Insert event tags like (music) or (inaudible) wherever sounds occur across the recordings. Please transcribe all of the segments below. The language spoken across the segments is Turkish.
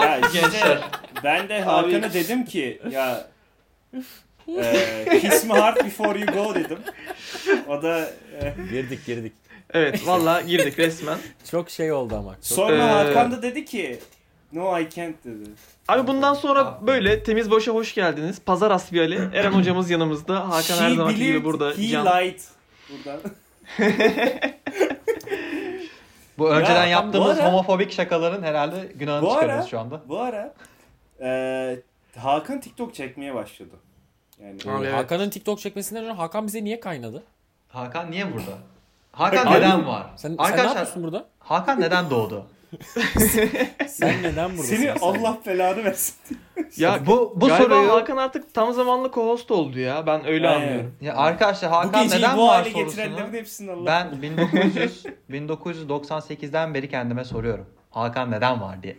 Ya işte gençler? ben de Hakan'a dedim ki ya e, kiss me hard before you go dedim. O da e, Girdik girdik. Evet valla girdik resmen. Çok şey oldu ama. Çok... sonra Ee, Hakan da dedi ki no I can't dedi. Abi bundan sonra böyle temiz boşa hoş geldiniz. Pazar asbiyali. Eren hocamız yanımızda. Hakan her She zamanki gibi believed burada. He Can. lied. Buradan. (laughs) Bu önceden Ya, yaptığımız bu ara- homofobik şakaların herhalde günahını ara- çıkarıyoruz şu anda. Bu ara e, Hakan TikTok çekmeye başladı. Yani Abi evet. Hakan'ın TikTok çekmesinden önce Hakan bize niye kaynadı? Hakan niye burada? Hakan neden var? Sen, sen ne Arkadaşlar yapıyorsun burada? Hakan neden doğdu? (laughs) Sen neden buradasın? seni sen? Allah belanı versin. (laughs) Ya bu bu Galiba soruyu Hakan artık tam zamanlı co-host oldu ya. Ben öyle Aynen. anlıyorum. ya arkadaşlar Bu Hakan geceyi neden bu var hale sorusunu getirenlerin hepsinin Allah. ben 1900 1998'den (laughs) beri kendime soruyorum. Hakan neden var diye.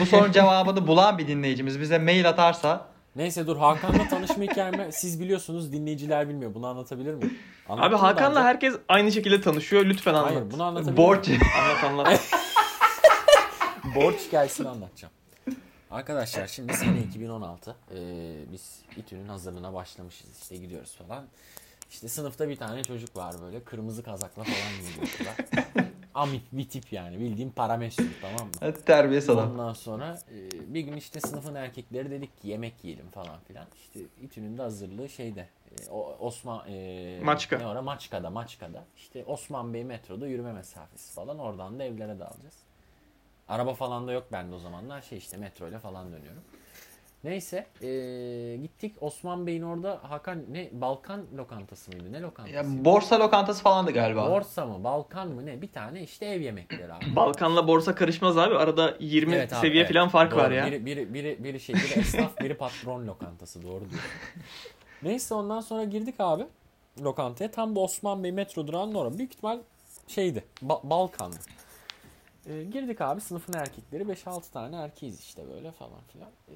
Bu sorunun cevabını bulan bir dinleyicimiz bize mail atarsa Neyse dur Hakan'la tanışma hikayemi siz biliyorsunuz dinleyiciler bilmiyor. Bunu anlatabilir miyim? Anlattım Abi Hakan'la önce? herkes aynı şekilde tanışıyor. Lütfen anlat. Hayır bunu anlatabilir borç? Anlat anlat. Borç hikayesini anlatacağım. Arkadaşlar şimdi sene 2016. Ee, biz İTÜ'nün hazırlığına başlamışız. İşte gidiyoruz falan. İşte sınıfta bir tane çocuk var böyle. Kırmızı kazakla falan gidiyor. Amip bir tip yani. Bildiğim paramesür tamam mı? terbiyesiz adam. Ondan sonra e, bir gün işte sınıfın erkekleri dedik ki yemek yiyelim falan filan. İşte İTÜ'nün de hazırlığı şeyde e, Osman e, Maçka. Ne ora Maçka'da Maçka'da. İşte Osman Bey metroda yürüme mesafesi falan oradan da evlere dağılacağız. Araba falan da yok bende o zamanlar şey işte metro ile falan dönüyorum. Neyse e, gittik Osman Bey'in orada Hakan ne Balkan lokantası mıydı ne lokantası? Ya borsa lokantası falandı galiba. Borsa mı Balkan mı ne bir tane işte ev yemekleri abi. (laughs) Balkan'la borsa karışmaz abi. Arada 20 Evet abi, seviye evet. falan fark Doğru. var ya. Biri, biri, biri, biri şey, biri esnaf, (laughs) biri patron lokantası doğru diyorsun. (laughs) Neyse ondan sonra girdik abi lokantaya. Tam bu Osman Bey metro durağının orada. Büyük ihtimal şeydi, Ba- Balkan'dı. Ee, girdik abi sınıfın erkekleri 5-6 tane erkeğiz işte böyle falan filan. Ee,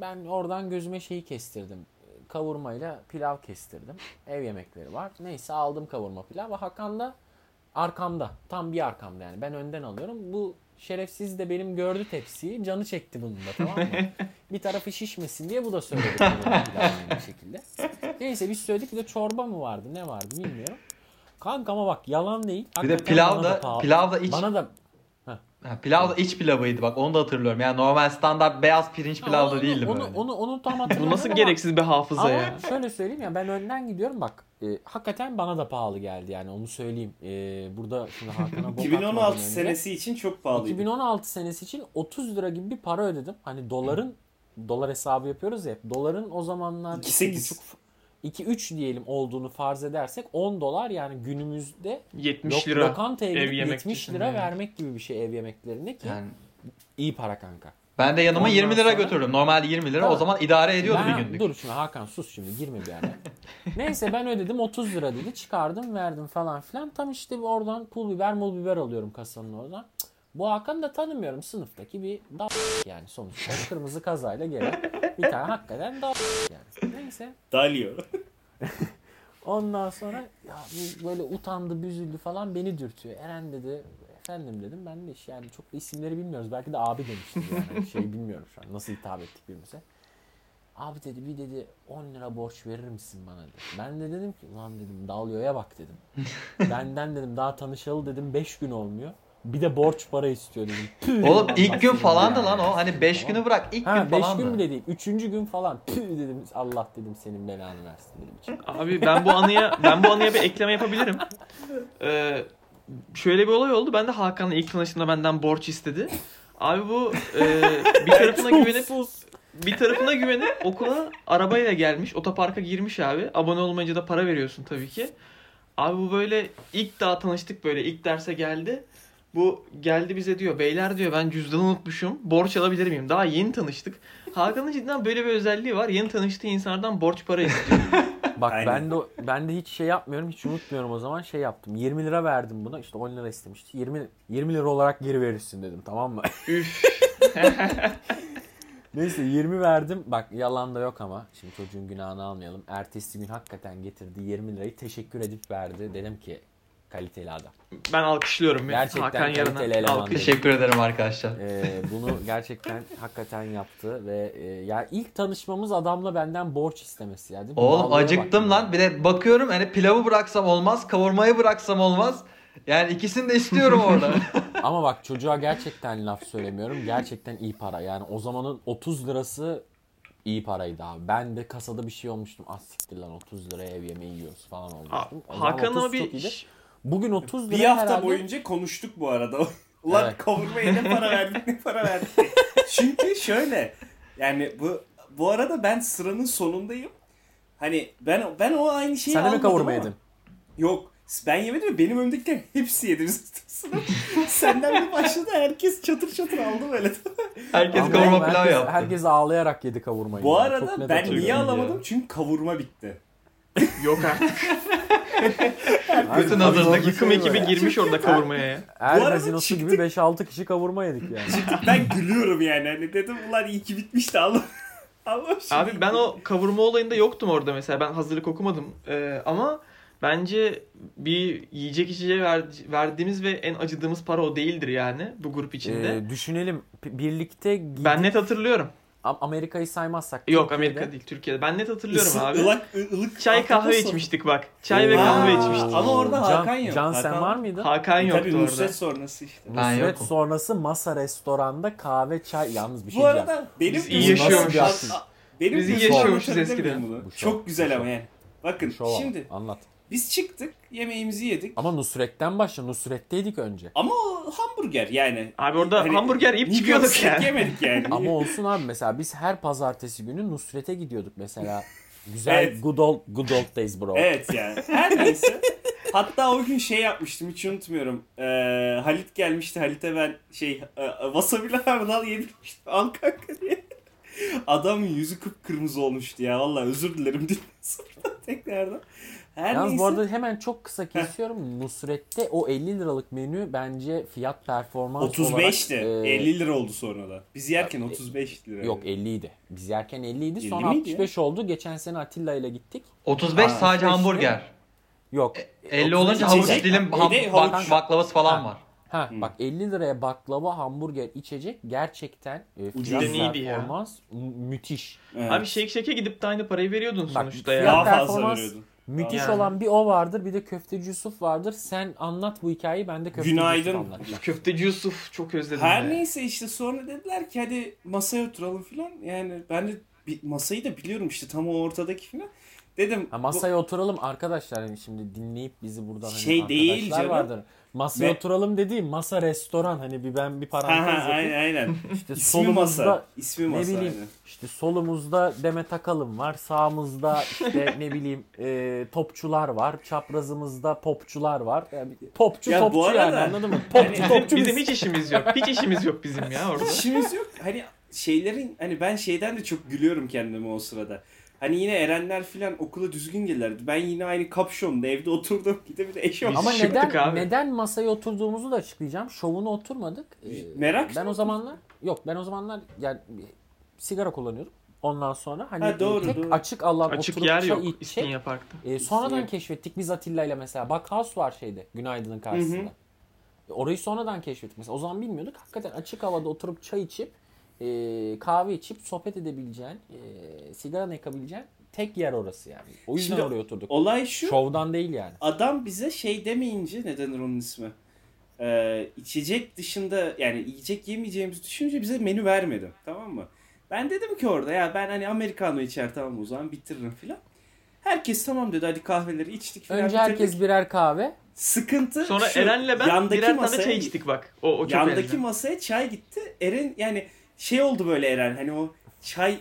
ben oradan gözüme şeyi kestirdim. Kavurmayla pilav kestirdim. Ev yemekleri var. Neyse aldım kavurma pilav. Ve Hakan da arkamda. Tam bir arkamda yani. Ben önden alıyorum. Bu şerefsiz de benim gördü tepsiyi. Canı çekti bunun da tamam mı? (laughs) bir tarafı şişmesin diye bu da söyledi. (laughs) aynı şekilde. Neyse biz söyledik. Bir de çorba mı vardı ne vardı bilmiyorum. Kanka ama bak yalan değil. Bir de Hakikaten pilav da pahalı. pilav da iç Bana da ha, pilav da iç pilavıydı bak onu da hatırlıyorum. Yani normal standart beyaz pirinç pilav da değildi onu, böyle. onu, onu tam Bu hatırlamıyorum nasıl ama- gereksiz bir hafıza Ama ya. şöyle söyleyeyim ya ben önden gidiyorum bak e, hakikaten bana da pahalı geldi yani onu söyleyeyim. E, burada şimdi Hakan'a bok 2016 atmadan önce- senesi için çok pahalıydı. 2016 senesi için 30 lira gibi bir para ödedim. Hani doların dolar hesabı yapıyoruz ya hep. Doların o zamanlar 2.8. 2-3 diyelim olduğunu farz edersek 10 dolar yani günümüzde 70 lok- lira. lokantaya ev gidip yemek 70 için lira yani. vermek gibi bir şey ev yemeklerine ki Yani iyi para kanka. ben de yanıma Ondan 20 lira sonra- götürdüm. Normalde 20 lira o zaman idare ediyordu Ben- bir günlük. Dur şimdi Hakan sus şimdi girme bir yana. (laughs) Neyse ben ödedim 30 lira dedi. Çıkardım verdim falan filan. Tam işte oradan pul biber mul biber alıyorum kasanın oradan. Cık, Bu Hakan'ı da tanımıyorum sınıftaki bir dal yani sonuçta kırmızı kazayla gelen bir tane hakikaten dal yani. Neyse Dalio. (laughs) ondan sonra ya bu böyle utandı büzüldü falan beni dürtüyor. Eren dedi efendim dedim ben de iş- yani çok da isimleri bilmiyoruz. Belki de abi demiştim yani şey bilmiyorum şu an nasıl hitap ettik birbirimize. Abi dedi bir dedi 10 lira borç verir misin bana dedi. Ben de dedim ki ulan dedim Dalyo'ya bak dedim. (laughs) Benden dedim daha tanışalı dedim 5 gün olmuyor. Bir de borç para istiyor dedim. Püh Oğlum dedim, ilk gün seni falandı yani. lan o. Hani 5 Tamam. günü bırak ilk Ha gün 5 falandı. gün bile değil. 3. gün falan. Püh dedim Allah dedim senin belanı versin dedim. içim. Abi ben bu anıya ben bu anıya bir ekleme yapabilirim. Ee, şöyle bir olay oldu. Ben de Hakan'la ilk tanıştığımda benden borç istedi. Abi bu e, bir (laughs) tarafına güvenip bir tarafına güvenip okula arabayla gelmiş. Otoparka girmiş abi. Abone olmayınca da para veriyorsun tabii ki. Abi bu böyle ilk daha tanıştık böyle ilk derse geldi. Bu geldi bize diyor beyler diyor ben cüzdanı unutmuşum borç alabilir miyim? Daha yeni tanıştık. Hakan'ın cidden böyle bir özelliği var. Yeni tanıştığı insanlardan borç para istiyor. (laughs) Bak Aynen. ben de ben de hiç şey yapmıyorum, hiç unutmuyorum o zaman şey yaptım. 20 lira verdim buna. işte 10 lira istemişti. 20 20 lira olarak geri verirsin dedim tamam mı? (laughs) Üf. (laughs) Neyse 20 verdim. Bak yalan da yok ama. Şimdi çocuğun günahını almayalım. Ertesi gün hakikaten getirdi 20 lirayı teşekkür edip verdi. Dedim ki kaliteli adam. Ben alkışlıyorum. ya. Gerçekten Hakan Yarın'a kaliteli eleman. alkış. Teşekkür ederim arkadaşlar. Ee, bunu gerçekten (laughs) hakikaten yaptı ve e, ya ilk tanışmamız adamla benden borç istemesi ya değil mi? Oğlum Vallahi acıktım bak. lan. Bir de bakıyorum hani pilavı bıraksam olmaz, kavurmayı bıraksam olmaz. Yani ikisini de istiyorum (laughs) orada. Ama bak çocuğa gerçekten laf söylemiyorum. Gerçekten iyi para. Yani o zamanın 30 lirası iyi paraydı abi. Ben de kasada bir şey olmuştum. Az siktir lan 30 liraya ev yemeği yiyoruz falan olmuştum. O zaman Hakan'ın 30 o bir çok iyiydi. Bugün 30 lira Bir hafta herhalde. boyunca konuştuk bu arada. (laughs) Ulan Evet. kavurmaya ne para (laughs) verdik ne para verdik. Çünkü şöyle yani bu bu arada ben sıranın sonundayım. Hani ben ben o aynı şeyi Sen de mi kavurma yedin? Yok ben yemedim ve benim önümdekiler hepsi yedi. Sınıf (laughs) Senden bir başladı herkes çatır çatır aldı böyle. Herkes Ama kavurma pilav yaptı. Herkes ağlayarak yedi kavurmayı. Bu ya. arada ben niye ya. alamadım? Çünkü kavurma bitti. Yok artık. Bütün hazırlık Yıkım şey ekibi girmiş orada kavurmaya ya. Er Bu arada gazinosu gibi çıktık. 5-6 kişi kavurma yedik yani. Ben gülüyorum yani. Hani dedim ulan iyi ki bitmişti Allah. (laughs) Allah Abi ben o kavurma olayında yoktum orada mesela. Ben hazırlık okumadım. Ee, ama bence bir yiyecek içeceğe ver- verdiğimiz ve en acıdığımız para o değildir yani bu grup içinde. Ee, düşünelim p- birlikte gidip ben net hatırlıyorum. Am- Amerika'yı saymazsak. Yok Türkiye'de- Amerika değil Türkiye'de. Ben net hatırlıyorum Isı- abi. ı- ılık Çay kahve ahtapot içmiştik bak. Çay ve Aa, kahve içmiştik. Ama orada Can- Hakan yok. Can Hakan- sen var mıydın? Hakan Tabii yoktu orada. Nusret sonrası işte. Ben Nusret yokum. sonrası masa restoranda kahve çay yalnız bir şey Bu diyeceğim. arada benim Biz iyi yaşıyormuşuz. A- Benim Biz iyi yaşıyormuşuz eskiden. Çok güzel ama yani. Bakın şimdi anlat. Biz çıktık yemeğimizi yedik. Ama Nusret'ten başla. Nusret'teydik önce. Ama o hamburger yani. Abi orada Hani hamburger yiyip çıkıyorduk yani. yemedik yani. Ama olsun abi mesela biz her pazartesi günü Nusret'e gidiyorduk mesela. Güzel Evet. good old good old days bro. Evet yani. Her neyse. Hatta o gün şey yapmıştım hiç unutmuyorum. Ee, Halit gelmişti. Halit'e ben şey e, wasabi'li hardal yedirmiştim. Al kanka diye. Adamın yüzü kıpkırmızı olmuştu ya. Vallahi özür dilerim dinle (laughs) sonra tekrardan. Her Yalnız neyse. bu arada hemen çok kısa kesiyorum. Nusret'te o 50 liralık menü bence fiyat performans 35'ti. olarak, e, 50 lira oldu sonra da. Biz yerken 35 lira. Yok 50 idi. Biz yerken 50 idi. 50 Sonra miydi 65 oldu. Geçen sene Atilla ile gittik. 35 Aa, sadece 35 hamburger. Yok. 50 35 olunca içecek. havuç dilim ham- bak- baklavası falan Ha. var. Ha Hmm. bak 50 liraya baklava, hamburger, içecek gerçekten e, Ucuz. fiyat ya. performans mü- müthiş. Evet. Abi Shake Shack'e gidip de aynı parayı veriyordun Bak, sonuçta ya. daha fazla performans- veriyordun. Müthiş Yani. olan bir o vardır. Bir de Köfteci Yusuf vardır. Sen anlat bu hikayeyi ben de Köfteci Günaydın. Yusuf anlatacağım. Köfteci Yusuf çok özledim Her ya. neyse işte sonra dediler ki hadi masaya oturalım filan. Yani ben de bir masayı da biliyorum işte tam o ortadaki filan. Dedim Ha, bu- masaya oturalım arkadaşlar hani şimdi dinleyip bizi buradan hani Şey değil arkadaşlar canım. vardır. Masaya Ve- oturalım dediğim masa restoran hani bir ben bir parantez ha, yapayım. aynen aynen. (laughs) İşte İsmi solumuzda masa. İsmi ne masa. bileyim aynen. işte solumuzda Demet Akalın var. Sağımızda işte (laughs) ne bileyim e, topçular var. Çaprazımızda popçular var. Yani popçu Ya topçu arada- yani anladın mı? (laughs) Popçu Hani- topçu Bizim biz. hiç işimiz yok. Hiç işimiz yok bizim ya orada. İşimiz yok. Hani şeylerin hani ben şeyden de çok gülüyorum kendime o sırada. Hani yine Erenler filan okula düzgün gelirdi. Ben yine aynı kapşonla evde oturdum. (laughs) Bir de bir de eşofman. Ama neden abi. neden masaya oturduğumuzu da açıklayacağım. Şovuna oturmadık. Ee, Merak Ben o zamanlar yok ben o zamanlar yani sigara kullanıyordum. Ondan sonra hani Ha, doğru, tek doğru. açık alan Açık oturup yer çay yok içecek. İstinye Park'ta. Ee, sonradan İstinye. keşfettik biz Atilla ile mesela. Backhouse var şeyde Günaydın'ın karşısında. Hı E, Orayı sonradan keşfettik. Mesela o zaman bilmiyorduk. Hakikaten açık havada oturup çay içip e, kahve içip sohbet edebileceğin, e, sigara yakabileceğin tek yer orası yani. O yüzden Şimdi oraya oturduk. Olay şu. Şovdan değil yani. Adam bize şey demeyince ne denir onun ismi? Ee, içecek dışında yani yiyecek yemeyeceğimizi düşününce bize menü vermedi. Tamam mı? Ben dedim ki orada ya ben hani americano içer tamam o zaman bitiririm filan. Herkes tamam dedi hadi kahveleri içtik filan. Önce bitirdik. herkes birer kahve. sıkıntı Sonra şu, Eren'le ben yandaki birer tane masaya- çay içtik bak. O, o çok Yandaki önemli. masaya çay gitti. Eren yani şey oldu böyle Eren hani o çay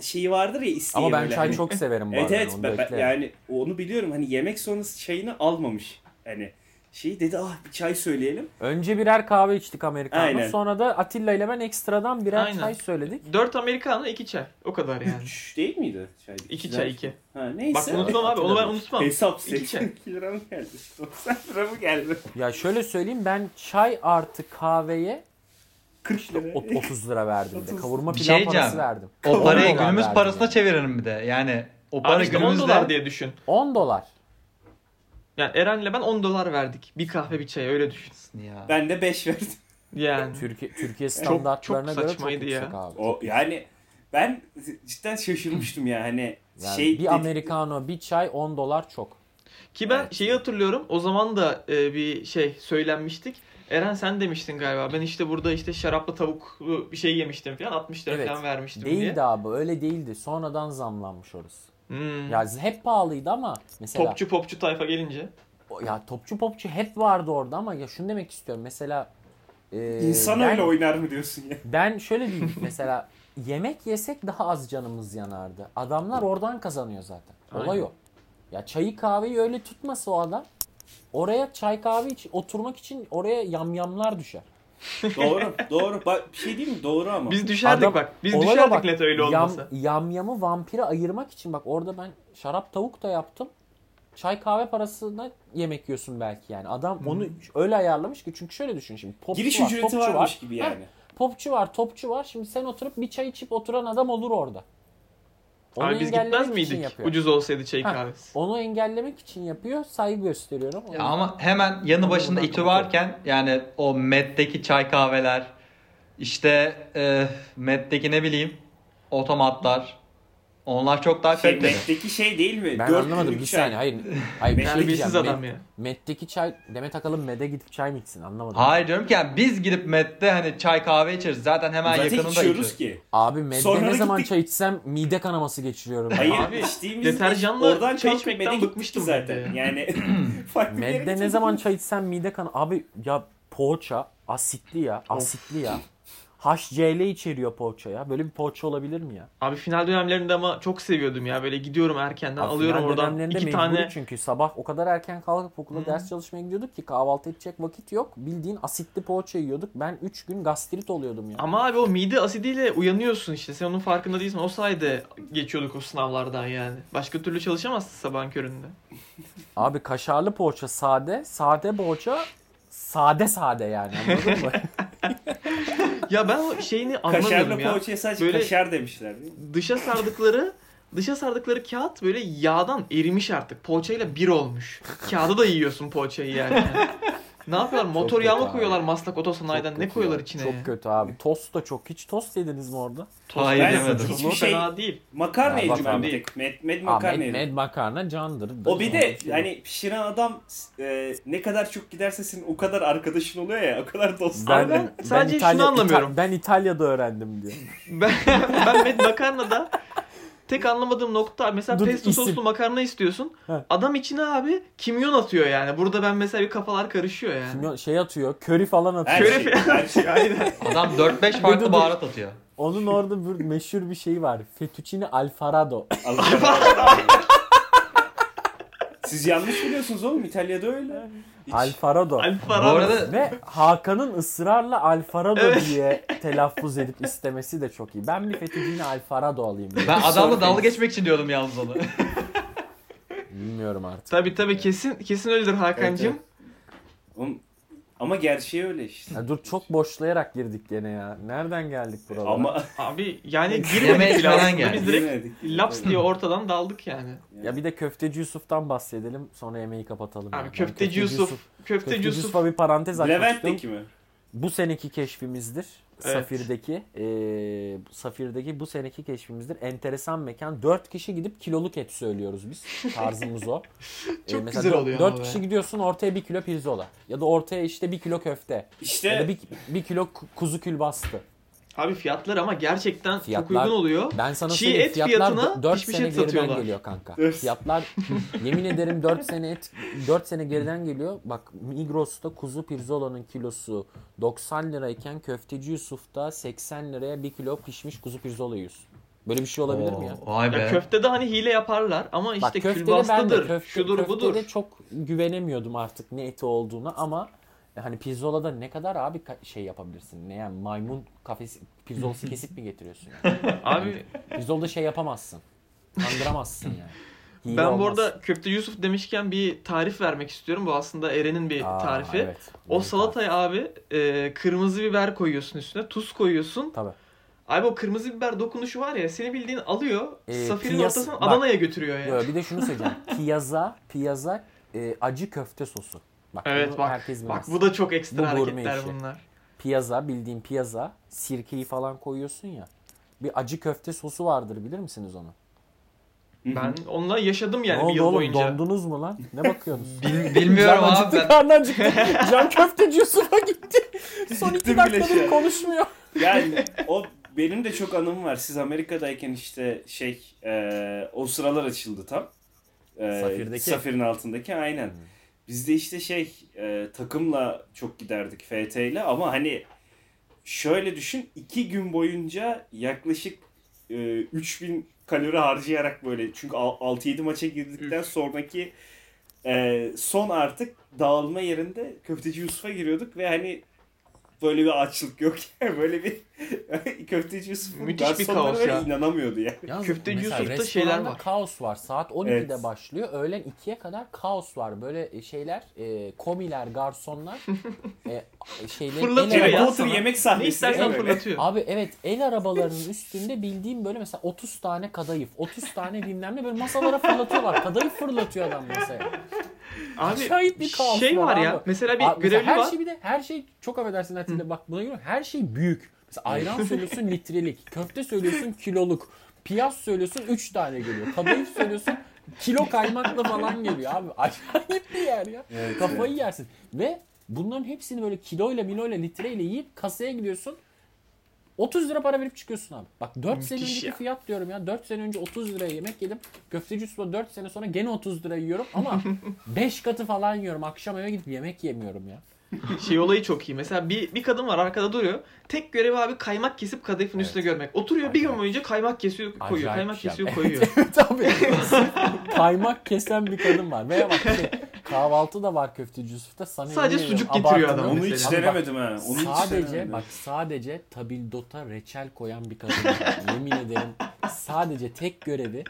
şeyi vardır ya isteği Ama ben böyle. çay Hani- çok severim bu Evet arada. evet onu ben- ben- beklerim. yani onu biliyorum hani yemek sonrası çayını almamış. Hani şey dedi ah bir çay söyleyelim. Önce birer kahve içtik Amerikan'da. Aynen. Sonra da Atilla ile ben ekstradan birer Aynen. çay söyledik. 4 Americano 2 çay. O kadar yani. Üç değil miydi çay? 2 Güzel. çay 2. Ha neyse. Bak unutmam abi onu ben unutmam. Hesap İki çay. 82 lira mı geldi? (laughs) 90 lira mı geldi? Ya şöyle söyleyeyim ben çay artı kahveye 40 lira. ot- 30 lira verdim de. 30. Kavurma Bir pilav şey parası verdim. O 10 parayı günümüz parasına çeviririm bir de. Yani o para Abi işte 10 günümüzde dolar diye düşün. 10 dolar. Yani Eren'le ben 10 dolar verdik. Bir kahve bir çay öyle düşün. Ya. Ben de 5 verdim. Yani. Türkiye Türkiye standartlarına çok göre çok saçmaydı ya. yüksek abi. O yani ben cidden şaşırmıştım ya hani Yani şey bir americano, bir çay 10 dolar çok. Ki ben Evet. şeyi hatırlıyorum. O zaman da e, bir şey söylenmiştik. Eren sen demiştin galiba. Ben işte burada işte şaraplı tavuklu bir şey yemiştim falan. 60 lira Evet. falan vermiştim Değildi diye. abi öyle değildi. Sonradan zamlanmış orası. Hmm. Ya hep pahalıydı ama mesela Popçu popçu tayfa gelince. ya topçu popçu hep vardı orada ama ya şunu demek istiyorum. Mesela e, insan ben, öyle oynar mı diyorsun ya? (laughs) Ben şöyle diyeyim mesela yemek yesek daha az canımız yanardı. Adamlar oradan kazanıyor zaten. Olay Aynen. o. Ya çayı kahveyi öyle tutmasa o adam oraya çay kahve için oturmak için oraya yamyamlar düşer. (laughs) doğru, doğru. Bak bir şey diyeyim mi? Doğru ama. Biz düşerdik Adam- bak. Biz düşerdik bak, net öyle yam, olmasa. yamyamı vampire ayırmak için bak orada ben şarap tavuk da yaptım. Çay kahve parasına yemek yiyorsun belki yani. Adam onu öyle ayarlamış ki çünkü şöyle düşün şimdi. Popçu Giriş var, ücreti topçu varmış var. gibi Ha, yani. popçu var, topçu var. Şimdi sen oturup bir çay içip oturan adam olur orada. Onu Abi biz engellemek gitmez için miydik? yapıyor. Ucuz olsaydı çay Ha, kahvesi. Onu engellemek için yapıyor. Saygı gösteriyorum. Ya ama hemen yanı başında İTÜ varken yani o MED'deki çay kahveler işte e, MED'deki ne bileyim otomatlar onlar çok daha Şey, kaliteli. Met'teki şey değil mi? ben Dört anlamadım bir çay. saniye. Hayır. Hayır bir şey diyeceğim. adam ya. Met'teki çay Demet Akalın Med'e gidip çay mı içsin anlamadım. Hayır diyorum ki yani biz gidip MED'de hani çay kahve içeriz. Zaten hemen Zaten yakınında içiyoruz ki. Abi Med'de Sonra ne zaman gittik. çay içsem mide kanaması geçiriyorum. Hayır Abi, içtiğimizde deterjanla oradan çay içmekten bıkmıştım zaten. Yani (clears throat) (laughs) Med'de ne zaman çay içsem mide kan abi ya poğaça asitli ya asitli ya. HCl içeriyor poğaça ya. Böyle bir poğaça olabilir mi ya? Abi final dönemlerinde ama çok seviyordum ya. Böyle gidiyorum erkenden Abi alıyorum final oradan dönemlerinde iki tane. çünkü sabah o kadar erken kalkıp okula Hı. ders çalışmaya gidiyorduk ki kahvaltı edecek vakit yok. Bildiğin asitli poğaça yiyorduk. Ben 3 gün gastrit oluyordum ya. Ama abi o mide asidiyle uyanıyorsun işte. Sen onun farkında değilsin. O sayede geçiyorduk o sınavlardan yani. Başka türlü çalışamazsın sabahın köründe. Abi kaşarlı poğaça sade, sade poğaça sade sade yani anladın mı? (laughs) Ya ben o şeyini anlamıyorum Kaşarlı ya. poğaçaya sadece Böyle- kaşar demişler değil mi? Dışa sardıkları dışa sardıkları kağıt böyle yağdan erimiş artık. Poğaçayla bir olmuş. Kağıdı da yiyorsun poğaçayı yerken. (laughs) ne yapıyorlar? Motor yağı mı koyuyorlar Maslak Otosanay'dan? Çok Ne koyuyorlar ya. içine Çok kötü abi. Tost da çok. Hiç tost yediniz mi orada? Hayır Ben demedim. hiçbir şey fena değil. makarna yedim ben tek. Med, med Aa, makarna med, med makarna candır. O bir de hani pişiren adam e, ne kadar çok giderse senin o kadar arkadaşın oluyor ya o kadar dost. Abi ben sadece şunu anlamıyorum. İta- ben İtalya'da öğrendim diyor. Ben, ben Med Makarna'da tek anlamadığım nokta mesela Dur, pesto isim. soslu makarna istiyorsun. He. Adam içine abi kimyon atıyor yani. Burada ben mesela bir kafalar karışıyor yani. Kimyon şey atıyor, köri falan atıyor. Her şey, her şey. Aynen. (laughs) Adam 4-5 Dur, dur, farklı baharat atıyor. Onun orada bir meşhur bir şey var. Fettuccine Alfredo. (laughs) Allah Siz yanlış biliyorsunuz oğlum İtalya'da öyle. Hiç- Alfredo. Bu Alfaro. arada Ve Hakan'ın ısrarla Alfredo Evet. diye telaffuz edip istemesi de çok iyi. Ben bir Fettuccine Alfredo alayım diye. ben adamla dalga geçmek için diyordum yalnız onu. Bilmiyorum artık. Tabii tabii kesin kesin öyledir Hakan'cığım. Evet, Oğlum, ama gerçeği öyle işte. Ya dur çok boşlayarak girdik gene ya. Nereden geldik buralara? Ama Abi yani (laughs) girmedik bile içmeden aslında. geldi. Biz direkt Yemedik. laps diye ortadan daldık yani. Ya bir de köfteci Yusuf'tan bahsedelim. Sonra yemeği kapatalım. Abi yani. Ben köfteci Yusuf, köfteci Köfteci Yusuf. Yusuf'a bir parantez açmak istiyorum. Levent'teki mi? Bu seneki keşfimizdir. Evet. Safir'deki. Ee, Safir'deki bu seneki keşfimizdir. Enteresan mekan. 4 kişi gidip kiloluk et söylüyoruz biz. Tarzımız o. (laughs) Çok mesela güzel oluyor Dört kişi gidiyorsun ortaya bir kilo pirzola. Ya da ortaya işte bir kilo köfte. Ya da İşte bir, bir kilo ku- kuzu külbastı. Abi fiyatlar ama gerçekten çok Fiyatlar- uygun oluyor. Ben sana Çiğ söyleyeyim et fiyatlar fiyatına 4 pişmiş sene et geriden satıyorlar. geliyor kanka. Evet. Fiyatlar (laughs) yemin ederim 4 sene et 4 sene geriden geliyor. Bak Migros'ta kuzu pirzolanın kilosu 90 lirayken köfteci Yusuf'ta 80 liraya 1 kilo pişmiş kuzu pirzola yiyorsun. Böyle bir şey olabilir mi ya? Oo, Vay Ya be. köftede hani hile yaparlar ama işte Bak köftede ben de külbastıdır, köfte, şudur köftede budur. çok güvenemiyordum artık ne eti olduğuna ama hani pirzolada ne kadar abi ka- şey yapabilirsin? Ne yani maymun kafesi pirzolası (laughs) kesip mi getiriyorsun yani? Abi Pirzolada şey yapamazsın. Kandıramazsın yani. Hile ben bu olmaz. arada köfte Yusuf demişken bir tarif vermek istiyorum. Bu aslında Eren'in bir Aa, tarifi. evet. O salataya abi e, kırmızı biber koyuyorsun üstüne, tuz koyuyorsun. Tabii. Abi o kırmızı biber dokunuşu var ya seni bildiğin alıyor, Ee, Safir'in piyas- ortasından Adana'ya götürüyor ya. Yo, bir de şunu söyleyeceğim. Piyaza, piyaza e, acı köfte sosu. Bak, Evet bak. herkes Bak bu da çok ekstra Bu hareketler işi. bunlar. Piyaza bildiğin piyaza sirkeyi falan koyuyorsun ya. Bir acı köfte sosu vardır bilir misiniz onu? Ben onunla yaşadım yani ne bir yıl oğlum boyunca. dondunuz mu lan? Ne bakıyorsunuz? (laughs) Bil- bilmiyorum Can abi acıktı, ben. karnı acıktı. (laughs) Can köfteci Yusuf'a gitti. Son iki dakikadır şey. konuşmuyor. Yani (laughs) o benim de çok anım var. Siz Amerika'dayken işte şey e, o sıralar açıldı tam. E, Safir'deki. Safir'in altındaki aynen. Biz de işte şey e, takımla çok giderdik FT ile ama hani şöyle düşün iki gün boyunca yaklaşık e, 3000 kalori harcayarak böyle çünkü al- 6-7 maça girdikten sonraki e, son artık dağılma yerinde köfteci Yusuf'a giriyorduk ve hani böyle bir açlık yok (laughs) yani böyle bir (laughs) köfteci Yusuf'un Müthiş bir kaos böyle ya. inanamıyordu yani. Yalnız Köfteci mesela Yusuf'ta şeyler var. kaos var. Saat 12'de Evet. başlıyor. Öğlen 2'ye kadar kaos var. Böyle şeyler, e, komiler, garsonlar (laughs) e, şeyleri Fırlatıyor el ya araba- Otur sana. yemek Ne sahnesi istersen mi böyle? fırlatıyor. Abi evet el arabalarının üstünde bildiğim böyle mesela 30 tane kadayıf, 30 tane bilmem ne böyle masalara fırlatıyorlar. Kadayıf fırlatıyor adam masaya. Abi Acayip bir kaos şey var var ya. abi. Mesela bir Abi mesela görevli her var. şey bir de her şey çok affedersin Atilla bak buna göre her şey büyük. Mesela ayran söylüyorsun (laughs) litrelik, köfte söylüyorsun kiloluk, piyaz söylüyorsun 3 tane geliyor. Kadayıf söylüyorsun kilo kaymakla falan geliyor abi. Acayip bir yer ya. Evet, Kafayı yersin. Ve bunların hepsini böyle kiloyla miloyla litreyle yiyip kasaya gidiyorsun. 30 lira para verip çıkıyorsun abi. Bak 4 sene Müthiş önceki ya. fiyat diyorum ya. 4 sene önce 30 liraya yemek yedim. Köfteci Usta 4 sene sonra gene 30 lira yiyorum ama (laughs) 5 katı falan yiyorum. Akşam eve gidip yemek yemiyorum ya. (laughs) Şey olayı çok iyi. Mesela bir, bir kadın var arkada duruyor. Tek görevi abi kaymak kesip kadayıfın üstüne görmek. Oturuyor bir gün Acayip. boyunca kaymak kesiyor koyuyor. Acayip kaymak kesiyor Evet, (laughs) koyuyor. Evet abi. Kaymak kesen bir kadın var. Veya bak şey, kahvaltı da var köfteci Yusuf'ta. Sana Sadece sucuk getiriyor adam Onu hiç denemedim ha. Onu hiç sadece denemedim. bak sadece tabildota reçel koyan bir kadın. (laughs) Yemin ederim sadece tek görevi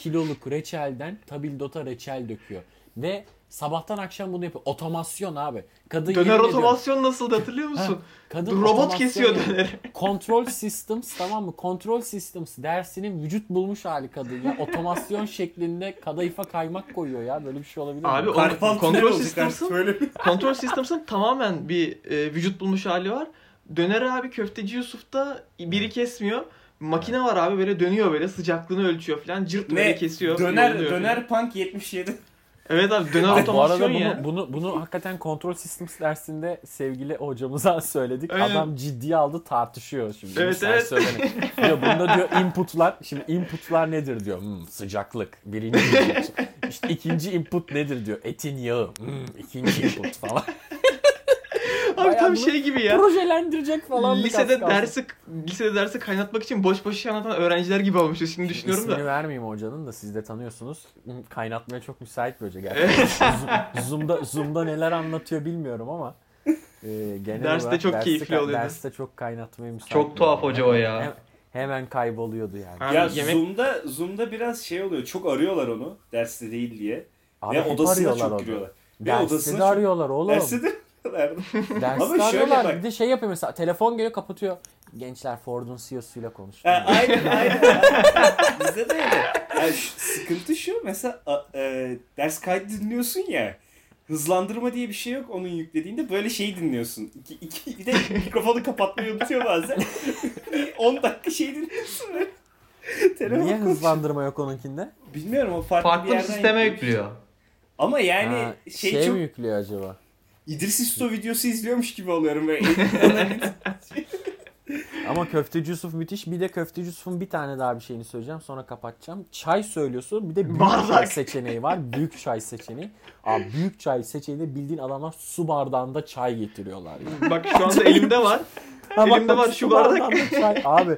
kiloluk reçelden tabildota reçel döküyor. Ve sabahtan akşam bunu yapıyor. Otomasyon abi. Kadın Döner otomasyon nasıldı hatırlıyor (laughs) musun? kadın Robot kesiyor döneri. Control (laughs) Systems tamam mı? Control Systems dersinin vücut bulmuş hali kadın ya. Otomasyon (laughs) şeklinde kadayıfa kaymak koyuyor ya. Böyle bir şey olabilir mi? Abi o sistemsin artık böyle bir- Control Systems'ın tamamen bir e, vücut bulmuş hali var. Döner abi köfteci Yusuf'ta biri kesmiyor. Makine var abi böyle dönüyor böyle sıcaklığını ölçüyor falan cırt böyle Ne? kesiyor. Döner, döner punk 77. Evet abi döner Abi bu arada bunu, ya. bunu, bunu hakikaten Control Systems dersinde sevgili hocamıza (laughs) söyledik. Aynen. Adam ciddiye aldı tartışıyor şimdi. Evet, Sen evet. söyleme. (laughs) diyor, bunda diyor inputlar, şimdi inputlar nedir diyor. Hmm, sıcaklık, birinci input. İşte ikinci input nedir diyor. Etin yağı, hmm, ikinci input falan. (laughs) Tam bunu şey gibi ya. Projelendirecek falan. Lisede dersi lisede dersi kaynatmak için boş boş şey anlatan öğrenciler gibi olmuşuz şimdi düşünüyorum İsmini da. vermeyeyim hocanın da siz de tanıyorsunuz. Kaynatmaya çok müsait bir hoca gerçekten. (laughs) Zoom- Zoom'da, Zoom'da neler anlatıyor bilmiyorum ama e, genel Derste olarak çok derste keyifli oluyordu. Derste çok kaynatmaya müsait. Çok tuhaf hoca. o ya. Hem- hemen kayboluyordu yani. Abi ya yemek Zoom'da Zoom'da biraz şey oluyor. Çok arıyorlar onu derste değil diye. Abi Ve odasına arıyorlar çok onu. giriyorlar. Ve odasına de çok- arıyorlar oğlum. Derste de (laughs) Derste Ama şöyle bak. Bir de şey yapıyor mesela telefon geliyor kapatıyor. Gençler Ford'un CEO'suyla konuştum. Ha, aynen aynen. (laughs) Bizde de öyle. Yani şu- sıkıntı şu mesela a- e, ders kaydı dinliyorsun ya. Hızlandırma diye bir şey yok onun yüklediğinde böyle şeyi dinliyorsun. İki, iki, bir de mikrofonu kapatmayı unutuyor bazen. (laughs) Bir 10 dakika şey dinliyorsun. Telefon Niye konuşuyor. hızlandırma yok onunkinde? Bilmiyorum o farklı, bir Farklı bir yerden sisteme yüklüyor. Ama yani Ha, şey, şey çok mi yüklüyor acaba? İdris İsto videosu izliyormuş gibi oluyorum böyle. (laughs) Ama Köfteci Yusuf müthiş. Bir de Köfteci Yusuf'un bir tane daha bir şeyini söyleyeceğim. Sonra kapatacağım. Çay söylüyorsun. Bir de büyük Bardak. çay seçeneği var. Büyük çay seçeneği. Abi büyük çay seçeneğinde bildiğin adamlar su bardağında çay getiriyorlar. Yani. bak şu anda elimde var. Ha bak, Elimde bak, var şu bardak. çay. Abi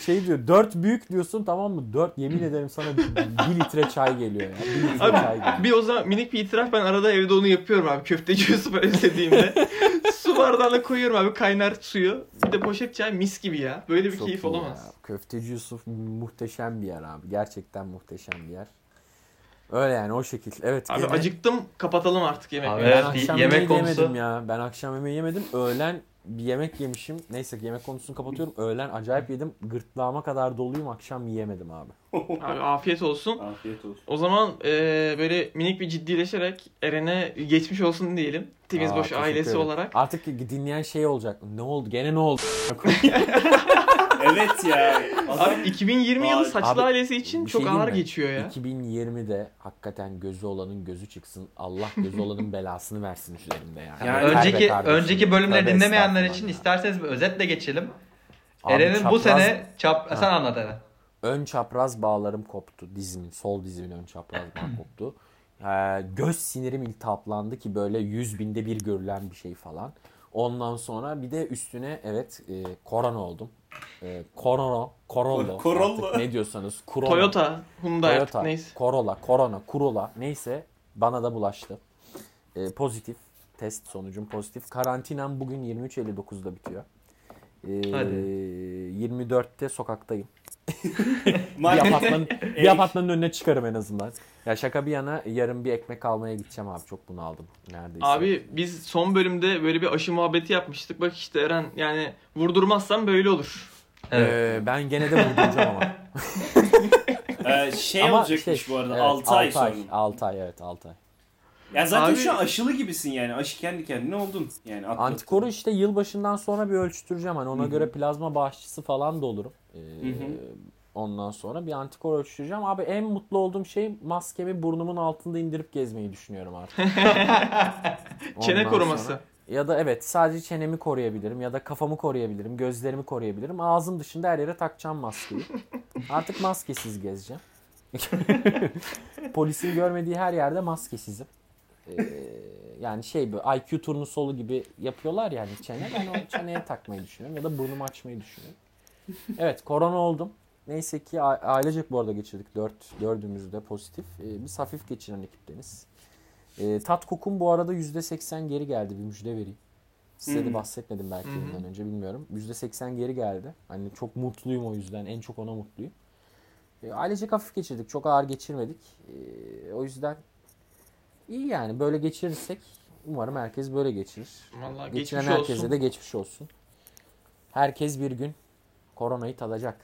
şey diyor dört büyük diyorsun tamam mı? Dört yemin ederim sana bir litre çay geliyor ya. Bir litre çay Abi geliyor. bir o zaman minik bir itiraf ben arada evde onu yapıyorum abi. Köfteci Yusuf'u (laughs) özlediğimde. Su bardağına koyuyorum abi kaynar suyu. Bir de poşet çay mis gibi ya. Böyle bir Çok keyif olamaz. ya. Köfteci Yusuf muhteşem bir yer abi. Gerçekten muhteşem bir yer. Öyle yani o şekil. Evet. Abi gene- acıktım kapatalım artık yemek. Abi Ben evet, akşam yemek yemeği konusu- yemedim ya. Ben akşam yemeği yemedim. Öğlen bir yemek yemişim. Neyse yemek konusunu kapatıyorum. Öğlen acayip yedim. Gırtlağıma kadar doluyum. Akşam yiyemedim abi. Abi afiyet olsun. Afiyet olsun. O zaman e, böyle minik bir ciddileşerek Eren'e geçmiş olsun diyelim. Temiz Aa, Boş ailesi ederim. olarak. Artık dinleyen şey olacak. Ne oldu? Gene ne oldu? (laughs) Evet ya. Adam Abi 2020 yılı saçlı Abi, ailesi için bir çok şey ağır mi? geçiyor ya. 2020'de hakikaten gözü olanın gözü çıksın. Allah gözü olanın belasını versin üzerimde yani. Yani önceki önceki bölümleri tövbe dinlemeyenler için ya. isterseniz bir özetle geçelim. Abi Eren'in bu sene çap sen anlat Eren. Ön çapraz bağlarım koptu. Dizimin, sol dizimin ön çapraz bağı (clears throat) koptu. Ee, göz sinirim iltihaplandı ki böyle yüz binde bir görülen bir şey falan. Ondan sonra bir de üstüne evet e, korona oldum. E, korona, Corolla. Corolla. artık ne diyorsanız. Corona. Toyota, Hyundai artık Toyota, neyse. Corolla, Corona, Corolla neyse bana da bulaştı. E, pozitif. Test sonucum pozitif. Karantinam bugün 23.59'da bitiyor. E, Hadi. 24'te sokaktayım. Bir, (laughs) apartmanın, bir apartmanın önüne çıkarım en azından. Ya şaka bir yana yarın bir ekmek almaya gideceğim abi. Çok bunu aldım neredeyse. Abi biz son bölümde böyle bir aşı muhabbeti yapmıştık. Bak işte Eren yani vurdurmazsan böyle olur. Evet. Ee, ben gene de vurduracağım ama. (laughs) Ee, şey ama olacakmış şey, bu arada evet, 6 ay sonra. 6 ay evet 6 ay. Ya zaten Abi- şu an aşılı gibisin yani. Aşı kendi kendine oldun. Yani atlattın. Antikoru işte yılbaşından sonra bir ölçtüreceğim. Hani ona Hı hı. göre plazma bağışçısı falan da olurum. Ee, ondan sonra bir antikor ölçtüreceğim. Abi en mutlu olduğum şey maskemi burnumun altında indirip gezmeyi düşünüyorum artık. (laughs) Çene koruması. sonra- Ya da evet sadece çenemi koruyabilirim ya da kafamı koruyabilirim, gözlerimi koruyabilirim. Ağzım dışında her yere takacağım maskeyi. (laughs) Artık maskesiz gezeceğim. (laughs) Polisin görmediği her yerde maskesizim. Ee, yani şey bu IQ turnusolu gibi yapıyorlar yani çene. Ben o çeneye takmayı düşünüyorum ya da burnumu açmayı düşünüyorum. Evet korona oldum. Neyse ki ailecek bu arada geçirdik. Dört, dördümüz de pozitif. Ee, biz hafif geçiren ekipteniz. Ee, tat kokum bu arada %80 geri geldi. Bir müjde vereyim. Size de Hı. bahsetmedim belki bundan önce bilmiyorum. %80 geri geldi. Hani çok mutluyum o yüzden. En çok ona mutluyum. Ee, ailecek hafif geçirdik. Çok ağır geçirmedik. Ee, o yüzden iyi yani. Böyle geçirirsek umarım herkes böyle geçirir. Vallahi Geçiren geçmiş herkese olsun. de geçmiş olsun. Herkes bir gün koronayı tadacak.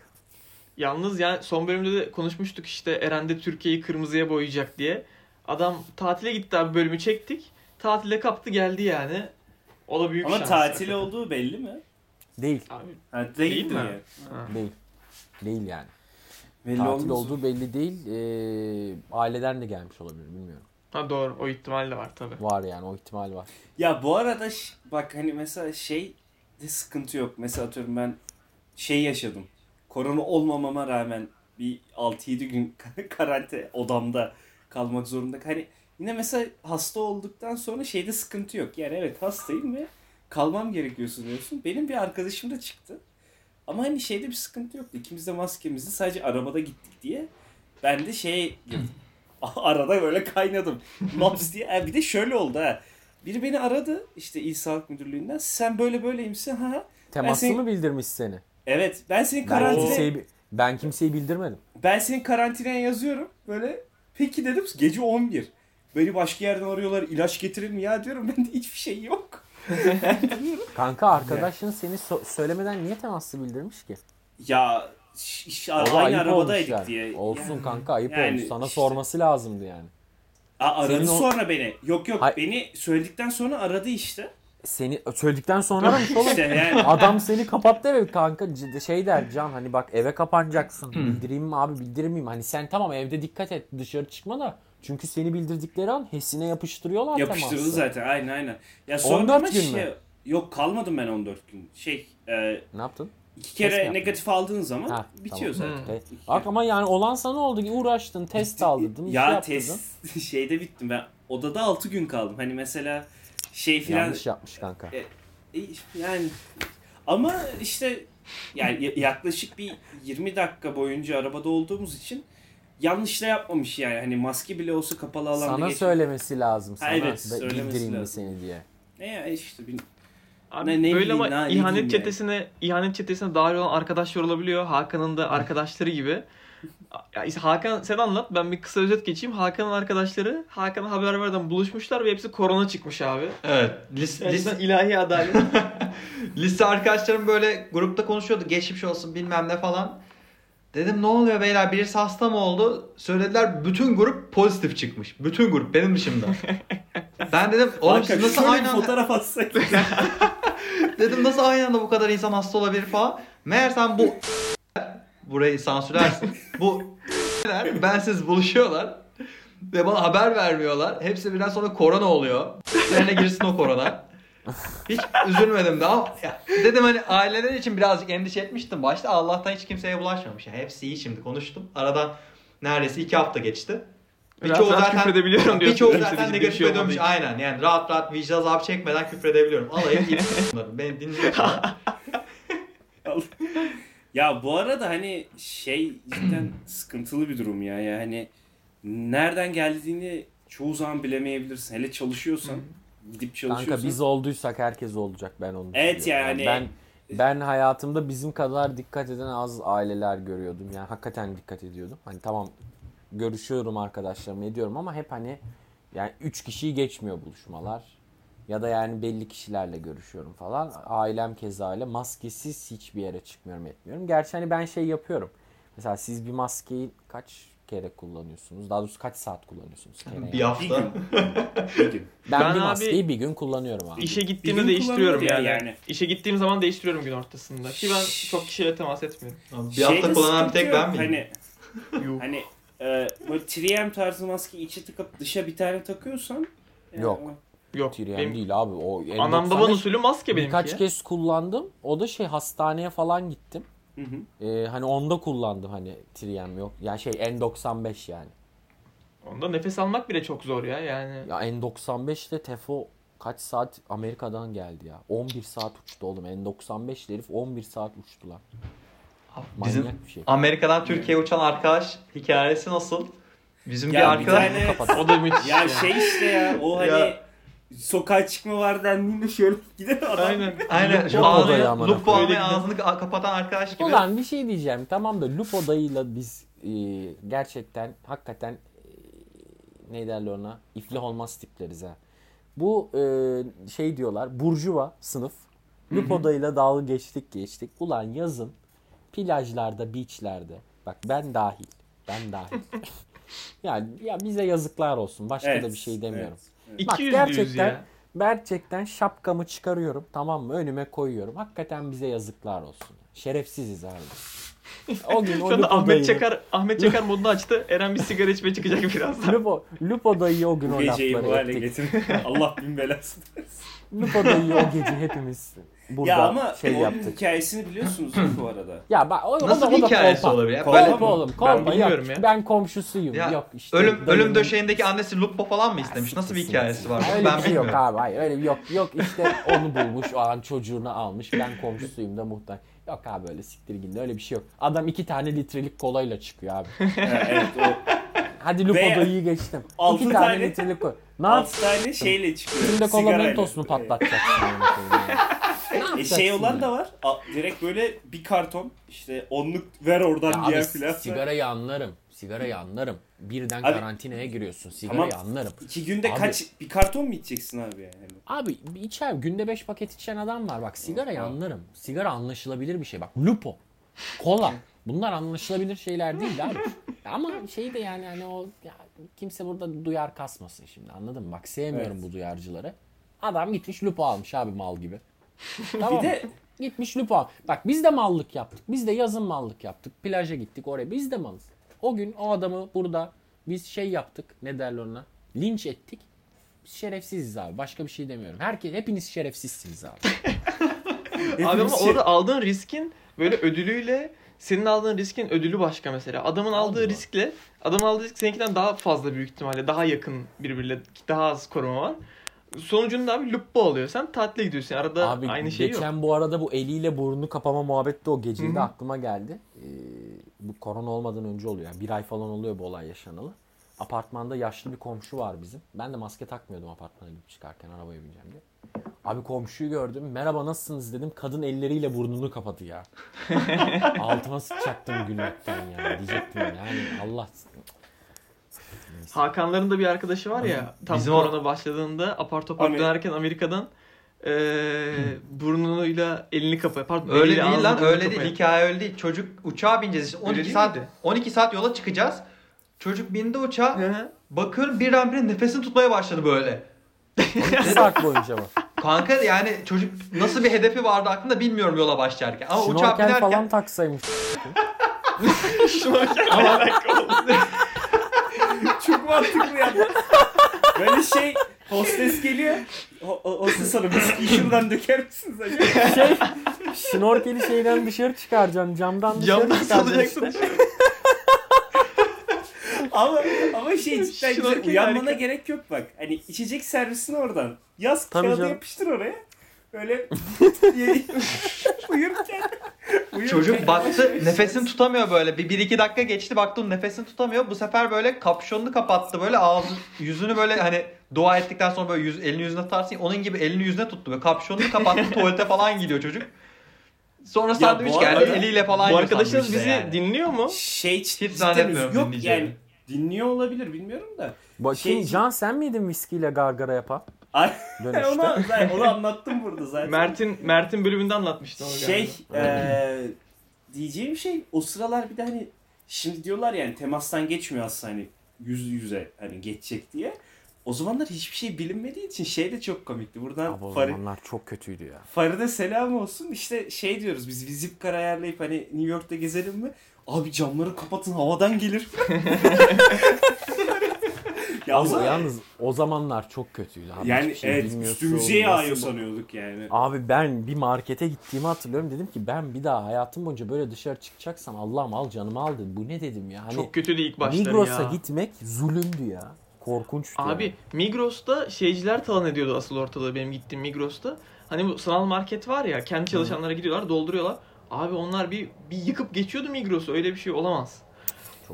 Yalnız yani son bölümde de konuşmuştuk işte Eren de Türkiye'yi kırmızıya boyayacak diye. Adam tatile gitti abi bölümü çektik. Tatile kaptı geldi yani. O da büyük Ama şans. tatil olduğu belli mi? Değil. Abi, Ha, Değil değil mi? mi? ha. Değil. Değil yani. Belli Tatil olduğu belli değil. Ee, aileden de gelmiş olabilir bilmiyorum. Ha doğru o ihtimal de var tabi. Var yani o ihtimal var. Ya bu arada ş- bak hani mesela şey de sıkıntı yok. Mesela atıyorum ben şey yaşadım. Korona olmamama rağmen bir 6-7 gün (laughs) karantina odamda kalmak zorunda. Hani yine mesela hasta olduktan sonra şeyde sıkıntı yok. Yani evet hastayım ve kalmam gerekiyorsun diyorsun. Benim bir arkadaşım da çıktı. Ama hani şeyde bir sıkıntı yoktu. İkimiz de maskemizi sadece arabada gittik diye. Ben de şeye girdim. (laughs) Arada böyle kaynadım. Laps diye. Ha, bir de şöyle oldu ha. Biri beni aradı işte İl Sağlık Müdürlüğü'nden. Sen böyle böyleymişsin ha. Teması seni- mı bildirmiş seni? Evet ben senin Ben karantina kimseyi, ben kimseyi bildirmedim. ben senin karantinaya yazıyorum. Böyle peki dedim gece 11. Beni başka yerden arıyorlar ilaç getirir mi ya diyorum (laughs) bende hiçbir şey yok. (laughs) Kanka arkadaşın seni so- söylemeden niye temaslı bildirmiş ki? Ya O da aynı ayıp arabadaydık yani. diye. Olsun Yani- kanka ayıp yani olmuş. Sana işte. sorması lazımdı yani. Aa, aradı Senin o- sonra beni. Yok yok Hay- beni söyledikten sonra aradı işte. Seni söyledikten sonra aramış oğlum. İşte yani Adam seni kapattı eve kanka şey der Can hani bak eve kapanacaksın bildireyim mi abi bildirmeyeyim hani sen tamam evde dikkat et dışarı çıkma da çünkü seni bildirdikleri an HES'ine yapıştırıyorlar yapıştırdı teması. zaten aynen aynen. Ya sonra 14 ama gün şey, mü? Yok kalmadım ben 14 gün. Şey e, Ne yaptın? İki Test kere yaptın? negatif aldığın zaman Ha, bitiyor tamam. zaten. Hmm. E, bak ama yani olan sana oldu uğraştın test bir şey Ya yaptırdın. test (laughs) şeyde bittim ben odada 6 gün kaldım. Hani mesela şey filan Yanlış yapmış kanka. E, e, yani ama işte yani ya- yaklaşık bir 20 dakika boyunca arabada olduğumuz için yanlış da yapmamış yani. Hani maske bile olsa kapalı alanda Sana geç- söylemesi lazım sana. evet, söylemesi bildireyim lazım. seni diye. Ne ya işte bil- Abi Ne- ne böyle ama ne- ne ihanet diyeyim çetesine ihanet çetesine dahil olan arkadaşlar olabiliyor. Hakan'ın da arkadaşları gibi. Ya işte Hakan sen anlat ben bir kısa özet geçeyim. Hakan'ın arkadaşları Hakan'a haber verden buluşmuşlar ve hepsi korona çıkmış abi. Evet. Lise, Yani lise, ilahi adalet. (laughs) lise arkadaşlarım böyle grupta konuşuyordu. Geçmiş olsun bilmem ne falan. Dedim ne oluyor beyler birisi hasta mı oldu? Söylediler bütün grup pozitif çıkmış. Bütün grup benim dışımda. (laughs) ben dedim oğlum siz nasıl aynı fotoğraf atsak. (laughs) (laughs) Dedim nasıl aynı anda bu kadar insan hasta olabilir falan. Meğersem bu (laughs) burayı sansürlersin. bu (laughs) bensiz buluşuyorlar. Ve bana haber vermiyorlar. Hepsi birden sonra korona oluyor. Üzerine girsin o korona. Hiç üzülmedim de ama dedim hani aileler için birazcık endişe etmiştim. Başta Allah'tan hiç kimseye bulaşmamış. Yani hepsi iyi şimdi konuştum. Aradan neredeyse iki hafta geçti. Rahat rahat küfredebiliyorum diyorsun. Birçoğu zaten negatif şey dönmüş. Aynen yani rahat rahat vicdan azabı çekmeden küfredebiliyorum. Alayım iyi (laughs) bunları. Beni dinliyorlar. (laughs) ya bu arada hani şey cidden (clears throat) sıkıntılı bir durum ya. Yani nereden geldiğini çoğu zaman bilemeyebilirsin. Hele çalışıyorsan, gidip çalışıyorsan. Kanka biz olduysak herkes olacak ben onu Evet düşünüyorum. yani. Ben ben hayatımda bizim kadar dikkat eden az aileler görüyordum. Yani hakikaten dikkat ediyordum. Hani tamam görüşüyorum arkadaşlarımla ediyorum ama hep hani yani 3 kişiyi geçmiyor buluşmalar. Ya da yani belli kişilerle görüşüyorum falan. Ailem keza öyle. Maskesiz hiçbir yere çıkmıyorum etmiyorum. Gerçi hani ben şey yapıyorum. Mesela siz bir maskeyi kaç kere kullanıyorsunuz? Daha doğrusu kaç saat kullanıyorsunuz? Kere yani. bir bir hafta. gün. bir gün. Ben, Ben bir abi- maskeyi bir gün kullanıyorum abi. İşe gün değiştiriyorum yani. ya yani. İşe gittiğim zaman değiştiriyorum gün ortasında. Ki ben çok kişiyle temas etmiyorum. Bir hafta Şeyde kullanan bir tek ben miyim? Hani. Hani e, böyle 3M tarzı maske içi tıkıp dışa bir tane takıyorsan e, Yok. Yok. Tiryem Benim değil abi. O anam N95 baban usulü maske benimki. Birkaç ya. kez kullandım. O da şey hastaneye falan gittim. Hı hı. Ee, hani onda kullandım hani Triyem yok. Yani şey N95 yani. Onda nefes almak bile çok zor ya yani. Ya N95'te Tefo kaç saat Amerika'dan geldi ya. 11 saat uçtu oğlum. N95 herif 11 saat uçtular. Bizim Manyak bir şey. Amerika'dan Türkiye'ye uçan arkadaş hikayesi nasıl? Bizim Ya bir bir arkadaş... tane-. O da müthiş. Ya ya. şey işte ya o hani Ya. sokağa çıkma var dendiğinde şöyle (laughs) gider adam. Aynen. Aynen şu Lupo ağzını, odayı amına Lupo koyayım. almaya ağzını ka- kapatan arkadaş gibi. Ulan bir şey diyeceğim. Tamam da Lupo dayıyla biz e, gerçekten hakikaten e, ne derler ona? İflah olmaz tipleriz ha. Bu e, şey diyorlar. Burjuva sınıf. Lupo dayıyla dalga geçtik geçtik. Ulan yazın plajlarda, beachlerde. Bak ben dahil. Ben dahil. (laughs) yani ya bize yazıklar olsun. Başka Evet, da bir şey demiyorum. evet. Bak 200 gerçekten ya. gerçekten şapkamı çıkarıyorum tamam mı önüme koyuyorum. Hakikaten bize yazıklar olsun. Şerefsiziz abi. O gün (laughs) o Şu anda Lupo Ahmet dayıyı, Çakar Ahmet Çakar modunu açtı. Eren bir sigara içmeye çıkacak birazdan. Lupo, Lupo dayıyı o gün o geceyi bu lafları hale ettik. (laughs) Allah bin belasını versin. Lupo dayıyı o gece hepimiz burada Ya ama şey onun yaptık. hikayesini biliyorsunuz (clears throat) bu arada. Ya bak o, Nasıl o da, bir o da hikayesi kolpa. olabilir ya? Kolpa Böyle- Kolpa oğlum Ben yok. bilmiyorum ya. Ben komşusuyum. Ya, yok işte. ölüm ölüm dayımın- döşeğindeki annesi Lupo falan mı istemiş? Nasıl bir hikayesi var? Öyle ben bir şey yok bilmiyorum. abi. Hayır öyle bir yok. Yok işte onu bulmuş o an çocuğunu almış. Ben komşusuyum da muhtemelen. Yok abi öyle siktir gidin öyle bir şey yok. Adam iki tane litrelik kolayla çıkıyor abi. (laughs) Evet o Hadi Lupo Ve dayıyı geçtim. altı iki tane, tane- litrelik kola. Ne altı yapsın? tane şeyle çıkıyor. Şimdi kola sigarayla. mentos mu patlatacaksın? (laughs) E şey olan da var. A, direkt böyle bir karton işte onluk ver oradan Ya diye filan. sigarayı anlarım. Sigarayı anlarım. Birden Abi- karantinaya giriyorsun. Sigarayı Tamam. anlarım. İki günde Abi- kaç bir karton mu içeceksin abi yani? Abi bir içer günde 5 paket içen adam var. Bak sigarayı Aa. anlarım. Sigara anlaşılabilir bir şey. Bak lupo, kola. Bunlar anlaşılabilir şeyler değil abi. (laughs) Ama şey de yani hani o ya, kimse burada duyar kasmasın şimdi anladın mı? Bak sevmiyorum Evet. bu duyarcıları. Adam gitmiş lupo almış abi mal gibi. Tamam Bir de Gitmiş lupo al. Bak biz de mallık yaptık. Biz de yazın mallık yaptık. Plaja gittik oraya. Biz de malız. O gün o adamı burada biz şey yaptık. Ne derler ona? Linç ettik. Biz şerefsiziz abi. Başka bir şey demiyorum. Herkes hepiniz şerefsizsiniz abi. (laughs) Abi ama şey- orada aldığın riskin böyle ödülüyle senin aldığın riskin ödülü başka mesela. Adamın aldığı Allah. riskle adamın aldığı risk seninkinden daha fazla büyük ihtimalle. Daha yakın birbiriyle daha az koruma var. Sonucunda abi lupo oluyor. Sen tatile gidiyorsun. Arada Abi aynı şey geçen yok. bu arada bu eliyle burnunu kapama muhabbeti de o geceyi de aklıma geldi. Ee, bu korona olmadan önce oluyor. Yani bir ay falan oluyor bu olay yaşanalı. Apartmanda yaşlı bir komşu var bizim. Ben de maske takmıyordum apartmana gidip çıkarken arabaya bineceğim diye. Abi komşuyu gördüm. Merhaba nasılsınız dedim. Kadın elleriyle burnunu kapadı ya. (laughs) Altıma sıçacaktım gülmekten ya. Diyecektim yani Allah. Neyse. Hakanların da bir arkadaşı var ya tam Bizim o- korona başladığında apar topar Amer- dönerken Amerika'dan eee burnuyla elini kapıyor. Pardon, Öyle değil lan öyle değil. kapıyor. Hikaye öyle değil. Çocuk uçağa bineceğiz işte Öyle 12 değil saat miydi? 12 saat yola çıkacağız. Çocuk bindi uçağa. Hı hı. Bakıyorum birdenbire nefesini tutmaya başladı böyle. 12 (laughs) saat boyunca mı? Kanka yani çocuk nasıl bir hedefi vardı aklında bilmiyorum yola başlarken. Ama uçağa Şnorkel binerken falan taksaymış. (laughs) Ama Çok mantıklı ya. (laughs) Böyle şey hostes geliyor. Ho- ho- hostes hanım viskiyi şuradan döker misiniz acaba? şey, şnorkeli şeyden dışarı çıkaracaksın. Camdan dışarı camdan çıkaracaksın salacaksın. (laughs) işte. ama ama şey cidden Şnorkel güzel. Uyanmana harika. gerek yok bak. Hani içecek servisini oradan. Yaz Tabii kağıdı canım. yapıştır oraya. Böyle (laughs) uyurken. uyurken Çocuk baktı nefesini tutamıyor böyle. Bir, bir iki dakika geçti baktım nefesini tutamıyor. Bu sefer böyle kapşonunu kapattı böyle ağzı yüzünü böyle hani dua ettikten sonra böyle yüz, elini yüzüne tutarsın. Onun gibi elini yüzüne tuttu. Böyle kapşonunu kapattı (laughs) tuvalete falan gidiyor çocuk. Sonra sandviç geldi arada- eliyle falan Bu arkadaşınız bizi yani. dinliyor mu? Şey Hiç cidden zannetmiyorum Yok yani dinliyor olabilir bilmiyorum da. Bakayım Şey- Can sen miydin viskiyle gargara yapan? Ay, Dönüşte. (laughs) onu, zaten- onu anlattım burada zaten. Mert'in Mert'in bölümünde anlatmıştın onu Şey galiba. eee diyeceğim şey o sıralar bir de hani şimdi diyorlar yani temastan geçmiyor aslında hani yüz yüze hani geçecek diye. O zamanlar hiçbir şey bilinmediği için şey de çok komikti. Buradan Abi o Fari, zamanlar çok kötüydü ya. Farid'e selam olsun. İşte şey diyoruz biz vizip kar ayarlayıp hani New York'ta gezelim mi? Abi camları kapatın havadan gelir. (laughs) ya o Abi zaman- yalnız o zamanlar çok kötüydü. Abi. yani şey evet üstümüze yağıyor sanıyorduk yani. Abi ben bir markete gittiğimi hatırlıyorum. Dedim ki ben bir daha hayatım boyunca böyle dışarı çıkacaksam Allah'ım al canımı al dedim. Bu ne dedim ya. Hani Çok kötüydü ilk Migros'a ya. gitmek zulümdü ya. Korkunçtu Abi yani. Migros'ta şeyciler talan ediyordu asıl ortalığı benim gittiğim Migros'ta. Hani bu sanal market var ya kendi çalışanlara gidiyorlar dolduruyorlar. Abi onlar bir, bir yıkıp geçiyordu Migros'u öyle bir şey olamaz.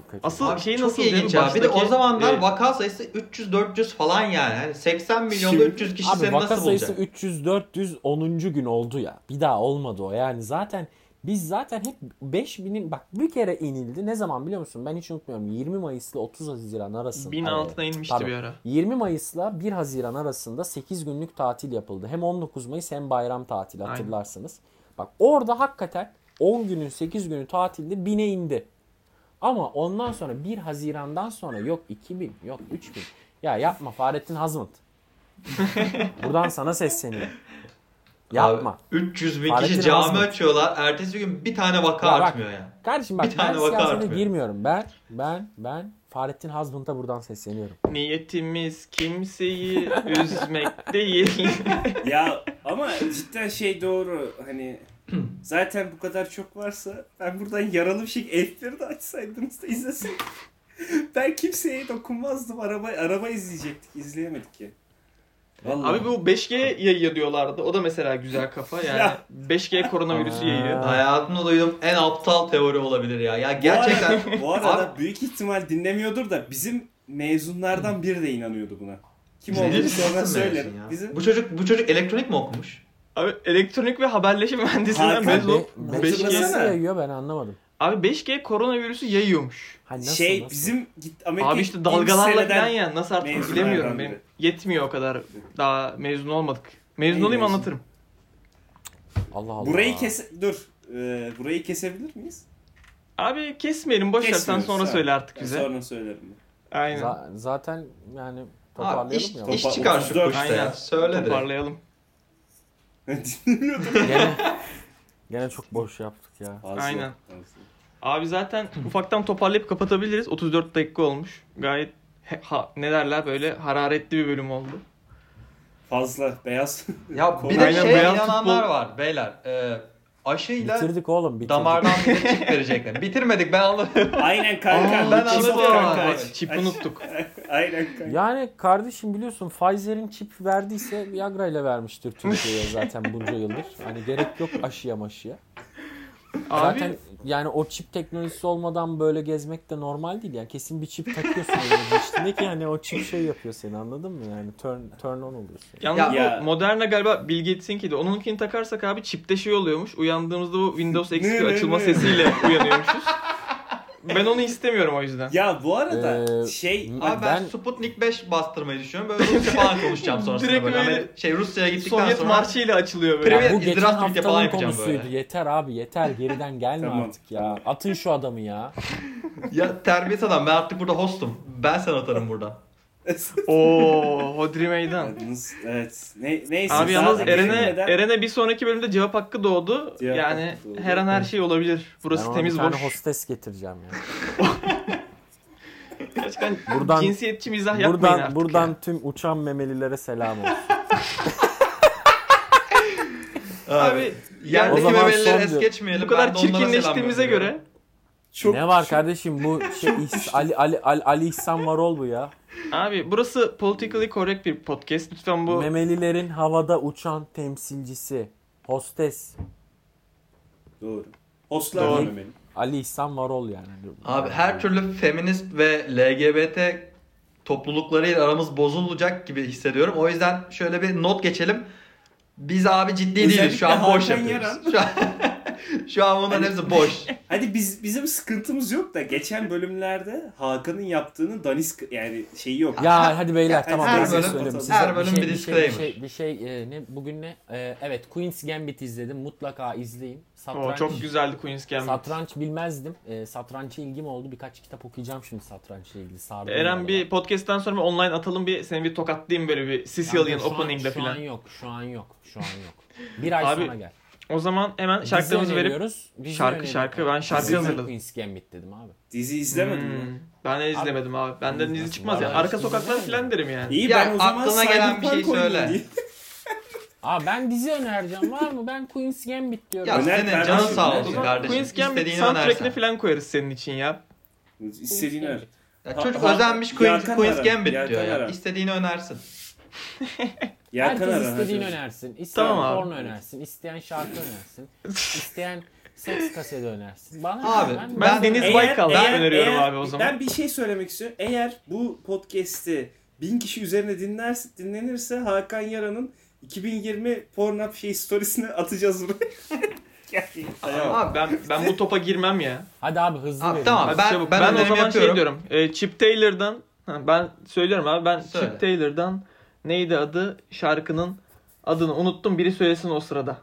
Çok kötü. Asıl Abi şey nasıl ilginç ya. Bir de o zamanlar e, vaka sayısı 300-400 falan yani. Hani 80 milyonda Şimdi- 300 kişi Abi seni vaka nasıl sayısı bulacak? 300 400 10. gün oldu ya. Bir daha olmadı o. Yani zaten biz zaten hep 5000'in bak bir kere inildi. Ne zaman biliyor musun? Ben hiç unutmuyorum. 20 Mayıs'la 30 Haziran arasında. bin Ay, altına inmişti pardon. bir ara. 20 Mayıs'la 1 Haziran arasında 8 günlük tatil yapıldı. Hem 19 Mayıs hem bayram tatili Aynen. hatırlarsınız. Bak orada hakikaten 10 günün 8 günü tatilde 1000'e indi. Ama ondan sonra 1 Haziran'dan sonra yok 2000 yok 3000. Ya yapma Fahrettin Hazmıt. (laughs) Buradan sana sesleniyorum. Yapma. Abi, 300 bin Fahrettin kişi cami Azmi. açıyorlar. Ertesi gün bir tane vaka Ya bak, artmıyor yani. Kardeşim bak Bir tane ben vaka artmıyor. girmiyorum. Ben ben ben Fahrettin Hazmınt'a buradan sesleniyorum. Niyetimiz kimseyi (laughs) üzmek değil. ya ama cidden şey doğru hani (clears throat) zaten bu kadar çok varsa ben buradan yaralı bir şey F1'i de açsaydınız da izleseydim. (laughs) ben kimseye dokunmazdım. Araba araba izleyecektik. izleyemedik ki. Vallahi. Abi bu 5G yayıyor diyorlardı. O da mesela güzel kafa (laughs) yani. Ya. 5G koronavirüsü Aa. yayıyor. Hayatımda duyduğum en aptal teori olabilir ya. Ya gerçekten Bu arada, bu arada büyük ihtimal dinlemiyordur da bizim mezunlardan biri de inanıyordu buna. Kim olduğunu sonra söylerim. ya? Bizim Bu çocuk bu çocuk elektronik mi okumuş? Abi elektronik ve haberleşim (laughs) mühendisliğinden Hakan mezun olup be, 5G... hatırlasana. nasıl yayıyor ben anlamadım. Abi 5G koronavirüsü yayıyormuş. Hani nasıl, şey nasıl? bizim git Amerika Abi işte dalgalarla falan ya nasıl artık bilemiyorum. Benim yetmiyor o kadar. Daha mezun olmadık. Mezun İyi olayım mezun. anlatırım. Allah Allah. Burayı kes dur. Ee, burayı kesebilir miyiz? Abi kesmeyelim boş ver sen Kesmiyoruz, sonra söyle artık Ben bize. sonra söylerim. Aynen. Za- zaten yani Abi toparlayalım iş, ya. iş Topa- çıkar şu 34. kuşta ya. Aynen. Söyle direkt. Toparlayalım. (laughs) Dinlemiyordum. Gene, (laughs) gene çok boş yaptık ya. Fazla, Aynen. fazla. Abi zaten ufaktan toparlayıp kapatabiliriz. 34 dakika olmuş. Gayet he- ha, ne derler böyle hararetli bir bölüm oldu. Fazla beyaz. Ya bir de Aynen, şeye beyaz inananlar futbol- var beyler. Ee, aşıyla Bitirdik oğlum bitirdik. damardan bize çip verecekler. (laughs) Bitirmedik ben anladım. Aynen kanka. Aa, ben Çip anladım. kanka, Aa, aç, Çip unuttuk. (laughs) Aynen kanka. Yani kardeşim biliyorsun Pfizer'in çip verdiyse Viagra ile vermiştir Türkiye'ye (laughs) zaten bunca yıldır. Hani gerek yok aşıya maşıya. Abi Zaten yani o çip teknolojisi olmadan böyle gezmek de normal değil. Yani kesin bir çip takıyorsun üstüne ki hani o çip şey yapıyor seni anladın mı? Yani turn, turn on oluyorsun. Yalnız Ya- bu Moderna galiba Bill Gates'inkiydi. Onunkini takarsak abi çipte şey oluyormuş. Uyandığımızda bu Windows XP açılma sesiyle uyanıyormuşuz. (laughs) Ben onu istemiyorum o yüzden. Ya bu arada Ee, şey Abi ben, Ben- Sputnik 5 bastırmayı düşünüyorum. Böyle Rusça falan (laughs) konuşacağım sonrasında Direkt böyle. böyle Hani şey Rusya'ya gittikten Sovyet sonra marşıyla açılıyor böyle. Ya bu geçen tweet'e falan haftanın yapacağım konusuydu. böyle. Yeter abi yeter geriden (laughs) gelme Tamam. artık ya. Atın şu adamı ya. ya terbiyesiz adam ben artık burada hostum. Ben sen atarım buradan. (laughs) Oo, Hodri Meydan. Yalnız, evet. Ne, neyse. Abi yalnız Eren'e Eren'e bir sonraki bölümde cevap hakkı doğdu. Cevap yani hakkı doğdu. her an her şey olabilir. Ben Burası ona temiz boş. hostes getireceğim ya. (laughs) Gerçekten Buradan- cinsiyetçi mizah yapmayın buradan artık buradan ya. tüm uçan memelilere selam olsun. (laughs) Abi Yerdeki O zaman memelileri son es geçmeyelim. bu kadar Ben çirkinleştiğimize göre çok ne var kardeşim bu (laughs) şey İhs- Ali Ali Ali, Ali İhsan Varol bu ya. Abi burası politically correct bir podcast. Lütfen bu Memelilerin havada uçan temsilcisi. Hostes. Doğru. Hostlar Doğru. dememeliyim. Ali İhsan Varol yani. Abi her türlü feminist ve LGBT topluluklarıyla aramız bozulacak gibi hissediyorum. O yüzden şöyle bir not geçelim. Biz abi ciddi değiliz. Şu an boş yapıyoruz. Şu an, şu an bunların hepsi boş. (laughs) Hadi biz bizim sıkıntımız yok da geçen bölümlerde Hakan'ın yaptığının danisk yani şeyi yok. Ya hadi beyler Her tamam bölüm- ben size her bölüm bir şey, bir disclaimer. şey, bir şey, bir şey, e, ne bugün ne? E, evet Queen's Gambit izledim. Mutlaka izleyin. o Satranç, çok güzeldi Queen's Gambit. Satranç bilmezdim. E, satrança ilgim oldu. Birkaç kitap okuyacağım şimdi satrançla ilgili. Sardı Eren bir podcast'ten sonra bir online atalım bir seni bir tokatlayayım böyle bir Sicilian Opening'de Şu an falan. yok. Şu an yok. Şu an yok. Bir ay Abi, sonra gel. O zaman hemen şarkılarımızı verip. Dizi Şarkı, şarkı. Ben şarkı hazırladım. Queen's Gambit dedim abi. Dizi izlemedim Hmm, mi? Ben de izlemedim abi. Benden dizi çıkmaz ya. Arka sokaklar falan derim yani. İyi Ya, ben o zaman aklına gelen bir şey söyle. (laughs) Aa ben dizi önereceğim var mı? Ben Queen's Gambit diyorum. Ya Öner senin canın sağ olsun kardeşim. Queen's Gambit önersen. falan koyarız senin için ya. İstediğini öner. Ya çocuk özenmiş Queen's, Gambit diyor ya. İstediğini önersin. (laughs) Yakan Herkes ara, istediğini önersin. İsteyen Tamam abi. porno önersin. isteyen şarkı önersin. (laughs) isteyen seks kaseti önersin. Bana Abi, ne? Ben, Ben- Deniz Baykal öneriyorum eğer- abi o zaman. Ben bir şey söylemek istiyorum. Eğer bu podcast'i bin kişi üzerine dinlerse, dinlenirse Hakan Yaran'ın 2020 Pornhub şey storiesini atacağız buraya. (laughs) Yani, Abi, Ben ben bu topa girmem ya. Hadi abi hızlı Abi, verin. tamam. Ben- çabuk. ben ben, o önerimi zaman yapıyorum. şey diyorum. E, Chip Taylor'dan ha, ben söylüyorum abi ben Söyle. Chip Taylor'dan neydi adı şarkının adını unuttum. Biri söylesin o sırada.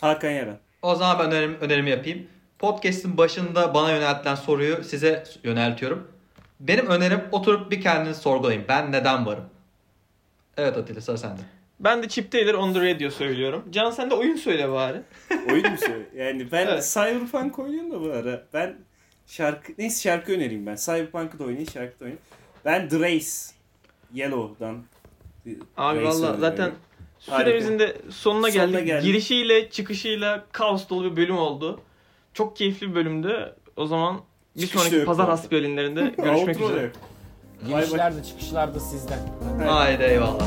Hakan Yaran. O zaman ben önerim, önerimi yapayım. Podcast'in başında bana yöneltilen soruyu size yöneltiyorum. Benim önerim oturup bir kendinizi sorgulayın. Ben neden varım? Evet Atilla sıra sende. Ben de Chip Taylor on the radio söylüyorum. Can sen de oyun söyle bari. (laughs) Oyun mu söylüyor? Yani ben Evet. Cyberpunk oynuyorum da bu ara. Ben şarkı, neyse şarkı önereyim ben. Cyberpunk'ı da oynayayım, şarkı da oynayayım. Ben The Race. Yellow'dan. Abi valla zaten süremizin de sonuna, Sonuna geldik. geldik. Girişiyle çıkışıyla kaos dolu bir bölüm oldu. Çok keyifli bir bölümdü. O zaman bir Çıkış sonraki pazar hasbiyelinlerinde (laughs) görüşmek üzere. yok. Girişler de çıkışlar da sizden. Haydi eyvallah.